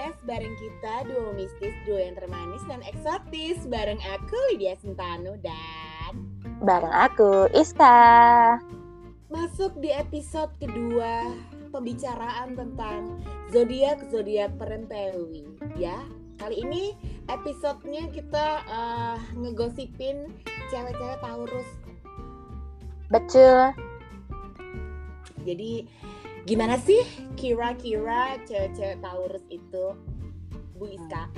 podcast bareng kita duo mistis, duo yang termanis dan eksotis bareng aku Lydia Sentano dan bareng aku Iska. Masuk di episode kedua pembicaraan tentang zodiak zodiak perempuan ya. Kali ini episodenya kita uh, ngegosipin cewek-cewek Taurus. Betul. Jadi Gimana sih kira-kira cewek-cewek Taurus itu, Bu Iska?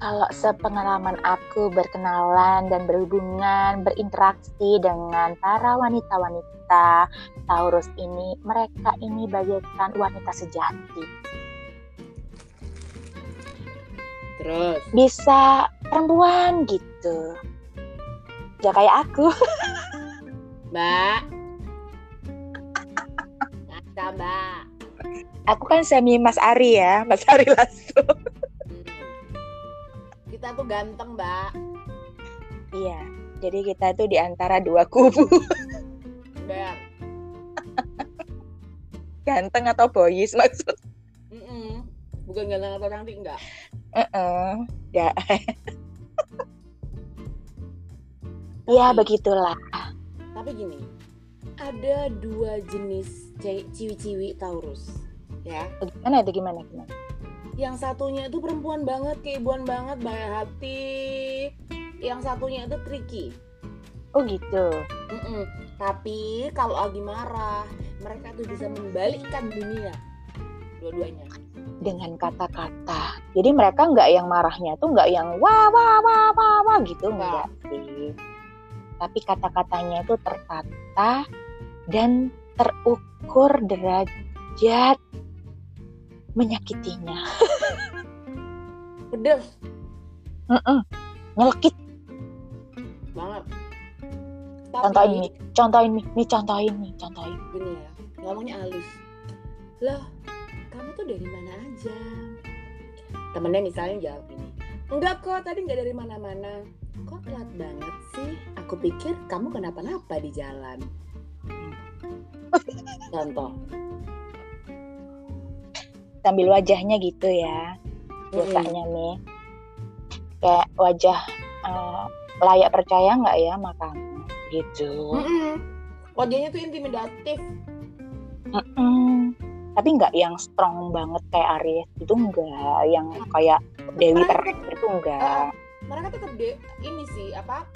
Kalau sepengalaman aku berkenalan dan berhubungan, berinteraksi dengan para wanita-wanita Taurus ini, mereka ini bagaikan wanita sejati. Terus? Bisa perempuan gitu. Gak kayak aku. Mbak, Mbak? Aku kan semi Mas Ari ya, Mas Ari langsung. Hmm. Kita tuh ganteng, Mbak. Iya, jadi kita tuh di antara dua kubu. Ber. ganteng atau boys maksud? Mm -mm. Bukan ganteng atau cantik enggak? Eh, uh enggak. ya begitulah. Tapi gini, ada dua jenis ciwi-ciwi Taurus ya. Gimana itu gimana gimana? Yang satunya itu perempuan banget keibuan banget baik hati. Yang satunya itu tricky. Oh gitu. Mm -mm. tapi kalau lagi marah mereka tuh bisa membalikkan dunia dua-duanya. Dengan kata-kata. Jadi mereka nggak yang marahnya tuh nggak yang wah wah wah wah wah gitu enggak sih. Tapi kata-katanya itu tertata dan terukur derajat menyakitinya. Pedes. Mm -mm. Nyelekit. Banget. Tapi, contohin nih, contohin nih, nih contohin nih, contohin. Gini ya, ngomongnya halus. Loh, kamu tuh dari mana aja? Temennya misalnya jawab ini. Enggak kok, tadi nggak dari mana-mana. Kok telat banget sih? Aku pikir kamu kenapa-napa di jalan. Contoh. Sambil wajahnya gitu ya. Biasanya mm. nih. Kayak wajah uh, layak percaya nggak ya sama kamu gitu. Mm -mm. Wajahnya tuh intimidatif. Mm -mm. Tapi nggak yang strong banget kayak Aries itu enggak, yang kayak Dewi Persik itu enggak. Uh, mereka tetap de ini sih apa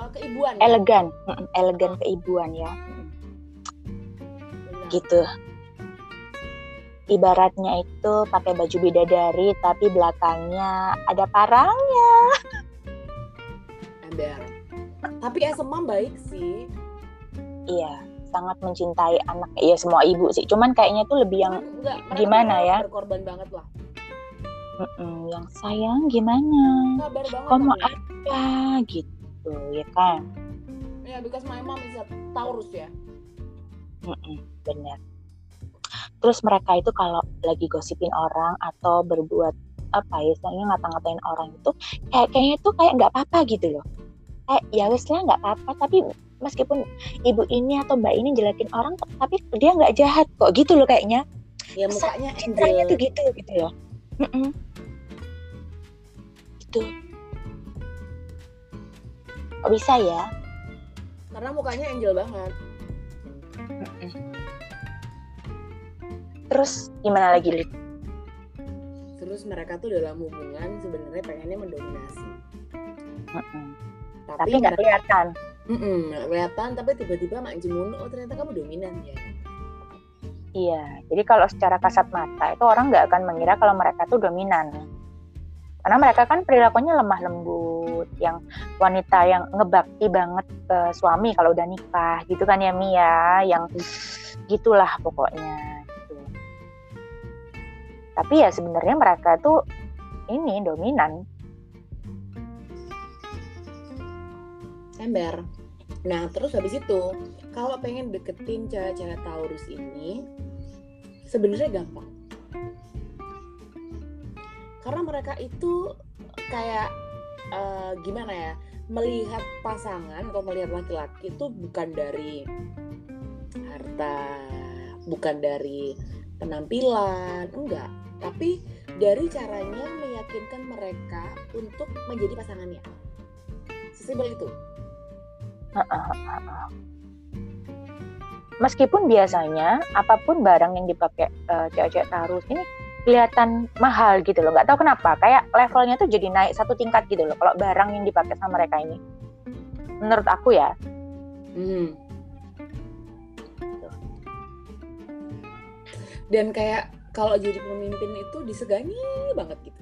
uh, keibuan. Elegan, ya? elegan keibuan ya gitu. Ibaratnya itu pakai baju bidadari tapi belakangnya ada parangnya. Ember tapi Esma baik sih. Iya sangat mencintai anak ya semua ibu sih. Cuman kayaknya tuh lebih yang Enggak, gimana ya? berkorban banget lah. Mm-mm, yang sayang gimana? Kamu apa? Gitu ya kan? Ya yeah, because my mom is a Taurus ya. Mm-mm, benar. Terus mereka itu kalau lagi gosipin orang atau berbuat apa ya, istilahnya ngata-ngatain orang itu kayak kayaknya tuh kayak nggak apa-apa gitu loh. Kayak ya wes lah nggak apa-apa, tapi meskipun ibu ini atau mbak ini jelekin orang, tapi dia nggak jahat kok gitu loh kayaknya. Ya mukanya Citranya tuh gitu gitu loh. Mm-mm. Gitu. Kok bisa ya? Karena mukanya angel banget. Terus gimana lagi, Lid? Terus mereka tuh dalam hubungan sebenarnya pengennya mendominasi. Tapi nggak kelihatan. Nggak kelihatan, tapi tiba-tiba Mak Jemun, oh ternyata kamu dominan ya. Iya, jadi kalau secara kasat mata itu orang nggak akan mengira kalau mereka tuh dominan. Karena mereka kan perilakunya lemah lembut, yang wanita yang ngebakti banget ke suami kalau udah nikah, gitu kan ya Mia, yang gitulah pokoknya tapi ya sebenarnya mereka tuh ini dominan. Ember. Nah terus habis itu kalau pengen deketin cewek-cewek Taurus ini sebenarnya gampang. Karena mereka itu kayak uh, gimana ya melihat pasangan atau melihat laki-laki itu bukan dari harta bukan dari penampilan enggak tapi dari caranya meyakinkan mereka untuk menjadi pasangannya. Sesimpel itu. Meskipun biasanya apa pun barang yang dipakai uh, cewek-cewek Taurus ini kelihatan mahal gitu loh. Nggak tahu kenapa, kayak levelnya tuh jadi naik satu tingkat gitu loh. Kalau barang yang dipakai sama mereka ini, menurut aku ya. Hmm. Dan kayak kalau jadi pemimpin itu disegani banget gitu.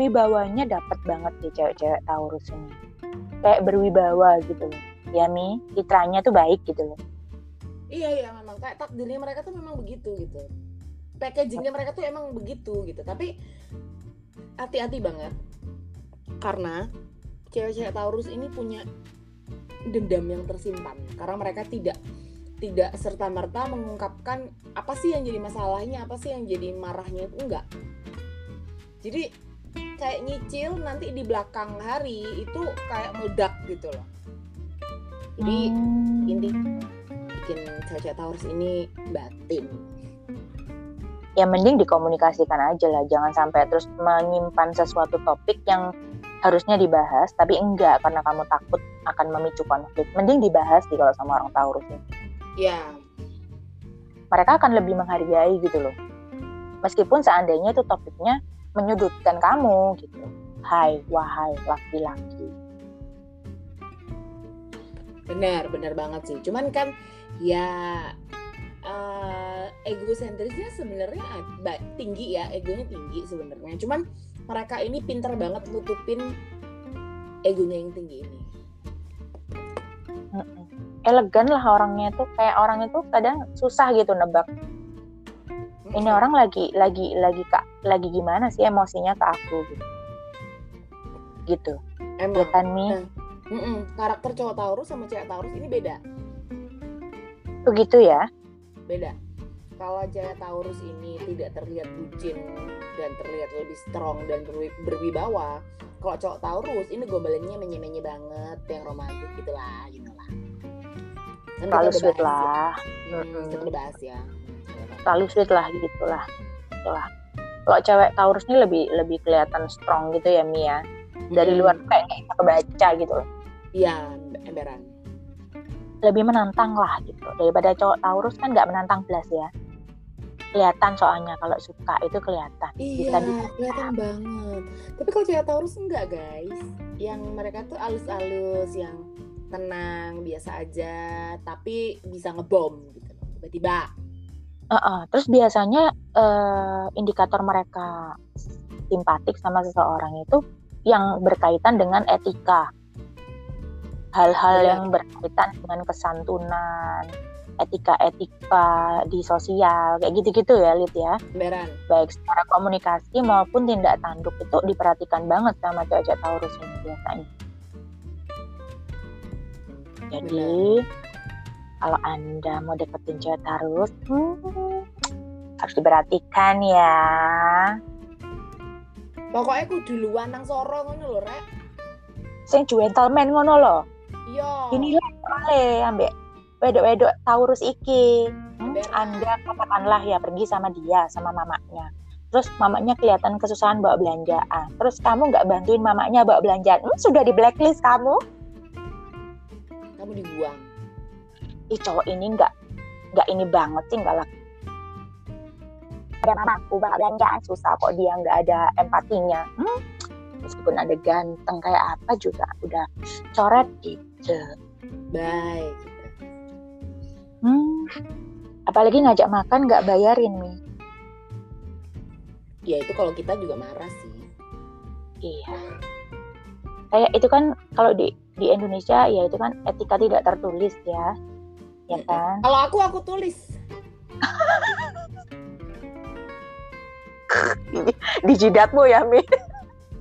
Wibawanya dapat banget di cewek-cewek Taurus ini. Kayak berwibawa gitu loh. Ya Mi, citranya tuh baik gitu loh. Iya iya memang. Kayak takdirnya mereka tuh memang begitu gitu. Packagingnya mereka tuh emang begitu gitu. Tapi hati-hati banget. Karena cewek-cewek Taurus ini punya dendam yang tersimpan. Karena mereka tidak tidak serta merta mengungkapkan apa sih yang jadi masalahnya apa sih yang jadi marahnya itu enggak. Jadi kayak nyicil nanti di belakang hari itu kayak meledak gitu loh. Jadi hmm. inti bikin cewek Taurus ini batin. Ya mending dikomunikasikan aja lah. Jangan sampai terus menyimpan sesuatu topik yang harusnya dibahas tapi enggak karena kamu takut akan memicu konflik. Mending dibahas sih kalau sama orang Taurus ini ya. Mereka akan lebih menghargai gitu loh. Meskipun seandainya itu topiknya menyudutkan kamu gitu. Hai wahai laki-laki. Benar benar banget sih. Cuman kan ya uh, egosentrisnya sebenarnya tinggi ya egonya tinggi sebenarnya. Cuman mereka ini pinter banget nutupin egonya yang tinggi ini elegan lah orangnya tuh. Kayak orangnya tuh kadang susah gitu nebak. Ini orang lagi lagi lagi kak lagi gimana sih emosinya ke aku gitu. Gitu. Emang. Ya kan nih nah, karakter cowok Taurus sama cewek Taurus ini beda. Begitu ya? Beda. Kalau Jaya Taurus ini tidak terlihat bucin dan terlihat lebih strong dan berwibawa, kalau cowok Taurus ini gombalannya menye-menye banget, yang romantis gitu lah, gitu lah. Kan Terlalu sweet ya. lah. Hmm, kita udah bahas ya. Terlalu sweet lah gitu lah. Itulah. Kalau cewek Taurus ini lebih lebih kelihatan strong gitu ya Mia. Dari hmm. luar kayak nggak kebaca gitu loh. Iya, emberan lebih menantang lah gitu daripada cowok Taurus kan nggak menantang belas ya kelihatan soalnya kalau suka itu kelihatan iya bisa kelihatan banget tapi kalau cewek Taurus enggak guys yang mereka tuh alus-alus yang tenang biasa aja tapi bisa ngebom gitu tiba-tiba uh -uh. terus biasanya uh, indikator mereka simpatik sama seseorang itu yang berkaitan dengan etika hal-hal yang berkaitan dengan kesantunan, etika-etika di sosial, kayak gitu-gitu ya, Lid ya. Beran. Baik secara komunikasi maupun tindak tanduk itu diperhatikan banget sama cewek-cewek Taurus ini biasanya. Jadi kalau anda mau deketin cewek Taurus, hmm, harus diperhatikan ya. Pokoknya aku duluan nang soro ngono lho, Rek. Sing gentleman ngono lho. Iya. Inilah oleh ambek wedok-wedok Taurus iki. Hmm, anda katakanlah ya pergi sama dia, sama mamanya. Terus mamanya kelihatan kesusahan bawa belanjaan. Terus kamu nggak bantuin mamanya bawa belanjaan. Hmm, sudah di blacklist kamu. Kamu dibuang. Ih cowok ini nggak nggak ini banget sih nggak laki ada mamaku bawa belanjaan susah kok dia nggak ada empatinya. Hmm? meskipun ada ganteng kayak apa juga udah coret gitu. Baik. Hmm apalagi ngajak makan nggak bayarin nih ya itu kalau kita juga marah sih. Iya. Kayak itu kan kalau di di Indonesia ya itu kan etika tidak tertulis ya. Ya kan? Kalau aku aku tulis. Di jidatmu ya Mi.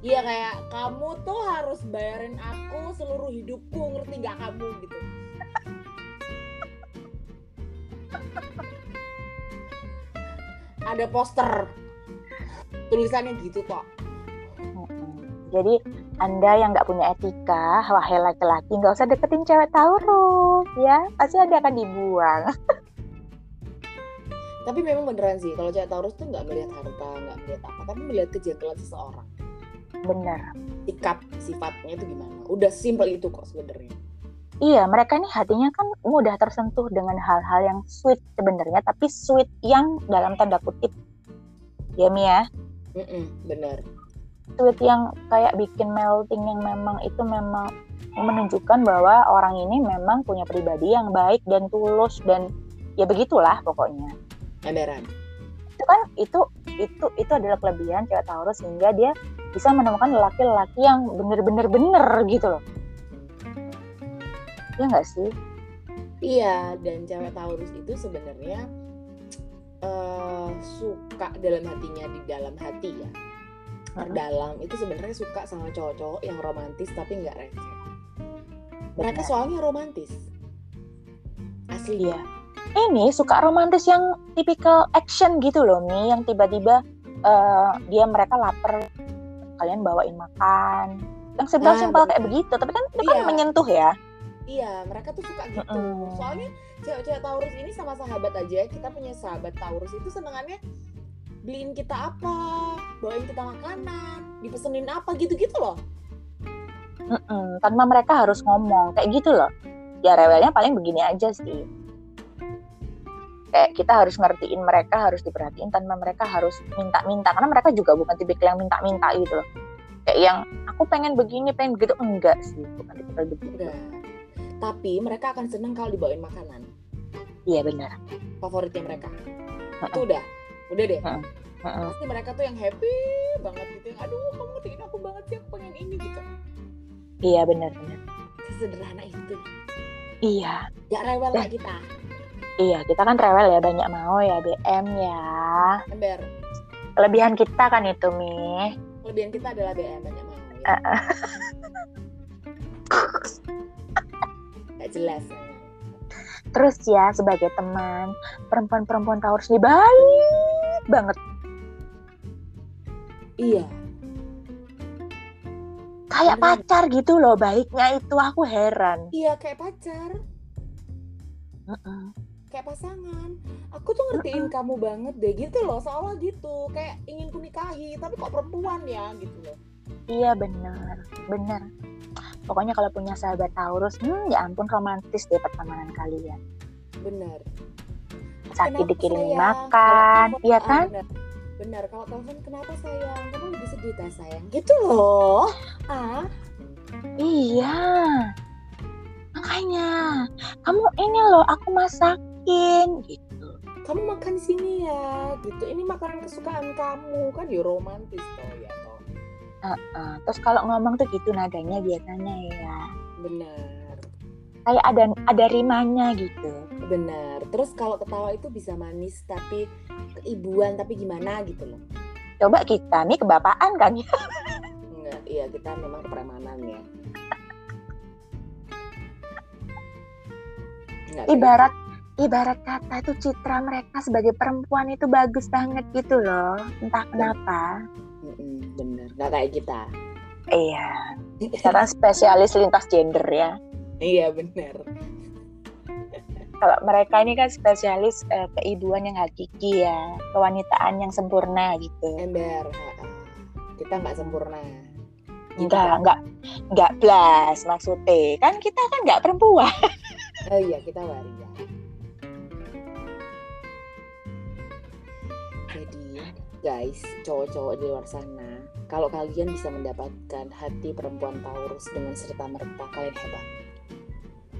Iya kayak kamu tuh harus bayarin aku seluruh hidupku ngerti nggak kamu gitu. Ada poster. Tulisannya gitu kok. Jadi anda yang nggak punya etika, wahai laki-laki nggak usah deketin cewek Taurus, ya pasti anda akan dibuang. tapi memang beneran sih kalau cewek Taurus tuh nggak melihat harta nggak melihat apa tapi melihat kejanggalan seseorang benar sikap sifatnya itu gimana udah simpel itu kok sebenarnya Iya, mereka nih hatinya kan mudah tersentuh dengan hal-hal yang sweet sebenarnya, tapi sweet yang dalam tanda kutip. Ya, Mia. Mm-mm, benar. Sweet yang kayak bikin melting yang memang itu memang menunjukkan bahwa orang ini memang punya pribadi yang baik dan tulus dan ya begitulah pokoknya. Emberan. Itu kan itu itu itu adalah kelebihan cewek Taurus sehingga dia bisa menemukan laki-laki yang bener-bener bener gitu loh ya nggak sih iya dan cewek Taurus itu sebenarnya uh, suka dalam hatinya di dalam hati ya terdalam itu sebenarnya suka sama cowok-cowok yang romantis tapi nggak receh. Mereka soalnya romantis. Asli. Ya ini suka romantis yang tipikal action gitu loh nih yang tiba-tiba uh, dia mereka lapar kalian bawain makan. Yang simpel-simpel nah, kayak begitu tapi kan itu kan iya. kan menyentuh ya. Iya, mereka tuh suka gitu. Mm. Soalnya cewek-cewek Taurus ini sama sahabat aja, kita punya sahabat Taurus itu senengannya beliin kita apa, bawain kita makanan, dipesenin apa gitu-gitu loh. Mm-mm, tanpa mereka harus ngomong kayak gitu loh. Ya rewelnya paling begini aja sih. Kayak kita harus ngertiin mereka, harus diperhatiin tanpa mereka harus minta-minta karena mereka juga bukan tipikal yang minta-minta gitu loh. Kayak yang aku pengen begini, pengen begitu enggak sih, bukan tipikal begitu. Enggak tapi mereka akan seneng kalau dibawain makanan iya benar favoritnya mereka itu udah udah deh. Uh -uh. pasti mereka tuh yang happy banget gitu yang aduh kamu ngertiin aku banget sih aku pengen ini gitu. Iya benar benar. Sesederhana itu. Iya. Ya rewel lah. kita. Iya kita kan rewel ya banyak mau ya BM ya. Ember. Kelebihan kita kan itu mi. Kelebihan kita adalah BM banyak mau. Ya. uh Gak jelas. Terus ya sebagai teman, perempuan-perempuan Taurus ini baik banget. Iya. Kayak Bener. pacar gitu loh baiknya itu aku heran. Iya kayak pacar. Uh -uh. Kayak pasangan. Aku tuh ngertiin uh -uh. kamu banget deh gitu loh seolah gitu. Kayak ingin ku nikahi tapi kok perempuan ya gitu loh. Iya benar, benar pokoknya kalau punya sahabat Taurus hmm ya ampun romantis deh pertemanan kalian benar sakit dikirim makan iya kan? benar. benar. Kalau telepon kenapa sayang? Kamu lebih sedih tak sayang. Gitu loh. Ah. Iya. Makanya kamu ini loh aku masakin gitu. Kamu makan sini ya gitu. Ini makanan kesukaan kamu. Kan ya romantis toh ya Uh, uh. Terus kalau ngomong tuh gitu nadanya biasanya ya. Benar. Kayak ada ada rimanya gitu. Benar. Terus kalau ketawa itu bisa manis tapi keibuan tapi gimana gitu loh. Coba kita nih kebapaan kan ya. Enggak, iya kita memang kepremanan ya. Enggak, ibarat ibarat kata itu citra mereka sebagai perempuan itu bagus banget gitu loh. Entah kenapa. Mm-mm, bener nggak kayak kita iya karena spesialis lintas gender ya iya bener. Kalau mereka ini kan spesialis uh, keibuan yang hakiki ya kewanitaan yang sempurna gitu. Ember kita nggak sempurna. Enggak enggak enggak blas maksudnya. Kan kita kan nggak perempuan. Oh iya kita waria guys, cowok-cowok di luar sana, kalau kalian bisa mendapatkan hati perempuan Taurus dengan serta merta, kalian hebat.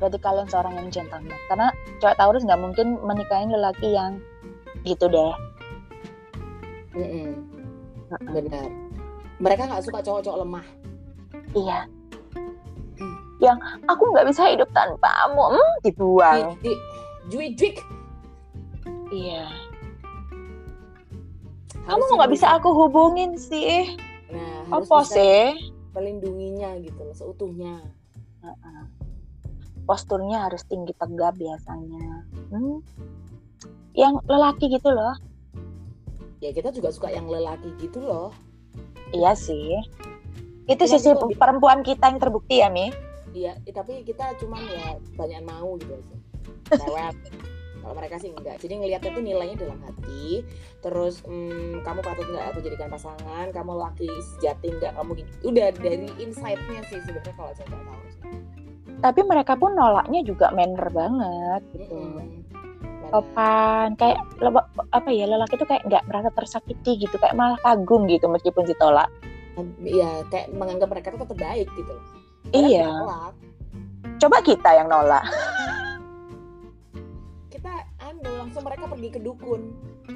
Berarti kalian seorang yang gentleman. Karena cowok Taurus nggak mungkin menikahin lelaki yang gitu deh. Mm -mm. Benar. Mereka nggak suka cowok-cowok lemah. Iya. Hmm. Yang aku nggak bisa hidup tanpamu, hmm, dibuang. Juik, Iya kamu nggak bisa aku hubungin sih nah apa sih melindunginya gitu loh seutuhnya uh -uh. Posturnya harus tinggi tegap biasanya. Hmm? yang lelaki gitu loh. Ya kita juga suka yang lelaki gitu loh. Iya sih. Itu Cuma sisi itu perempuan kita yang terbukti ya mi. Iya tapi kita cuman ya banyak mau gitu sih kalau mereka sih enggak. Jadi ngelihatnya tuh nilainya dalam hati. Terus hmm, kamu patut nggak aku jadikan pasangan? Kamu laki sejati nggak? Kamu gini udah dari insight-nya sih sebenarnya kalau saya tahu sih tapi mereka pun nolaknya juga manner banget gitu Mm-mm. Benar. sopan kayak apa ya lelaki itu kayak nggak merasa tersakiti gitu kayak malah kagum gitu meskipun ditolak Iya, kayak menganggap mereka tetap baik gitu loh. Iya. ditolak. coba kita yang nolak Kita anu langsung mereka pergi ke dukun.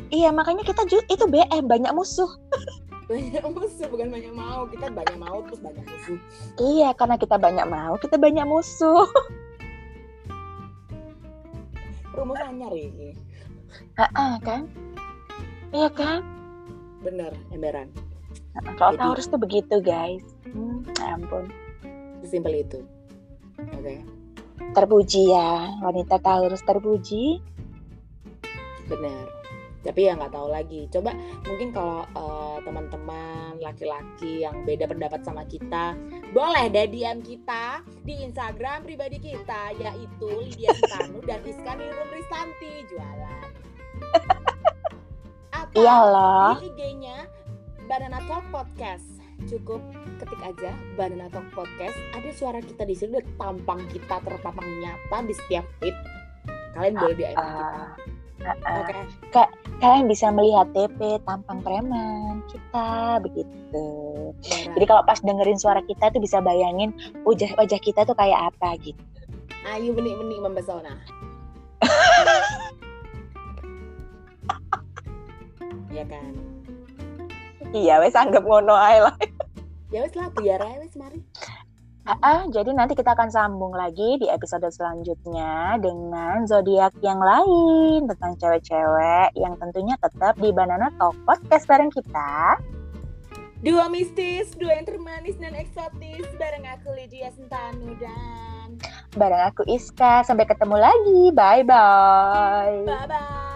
iya makanya kita itu BM banyak musuh Banyak musuh bukan banyak mau. Kita banyak mau terus banyak musuh. iya karena kita banyak mau kita banyak musuh Rumusannya Riki. Heeh, kan iya kan Bener, emberan. kalau Jadi- Taurus tuh begitu guys hmm, ya ampun Sesimpel itu. Oke, terpuji ya wanita Taurus terpuji benar. Tapi ya nggak tahu lagi. Coba mungkin kalau eh, teman-teman laki-laki yang beda pendapat sama kita, boleh deh DM kita di Instagram pribadi kita yaitu Lydia Sitanu dan Iska Nirun Ristanti jualan. Atau iya loh di IG-nya Banana Talk Podcast. Cukup ketik aja Banana Talk Podcast. Ada suara kita di sini, ada tampang kita terpampang nyata di setiap feed. Kalian boleh DM kita. Ah, ah, Oke. ah. Kalian bisa melihat TP tampang preman kita begitu jadi kalau pas dengerin suara kita tuh bisa bayangin wajah wajah kita tuh kayak apa gitu Ayu benih-benih mempesona. Iya kan. iya wes anggap ngono ae lah Ya wes lah biar aja wes mari. Ah, jadi nanti kita akan sambung lagi di episode selanjutnya dengan zodiak yang lain tentang cewek-cewek yang tentunya tetap di Banana Talk Podcast bareng kita. Dua mistis, dua yang termanis dan eksotis bareng aku Lydia Sentanu dan Bareng aku Iska. Sampai ketemu lagi. Bye bye. bye bye.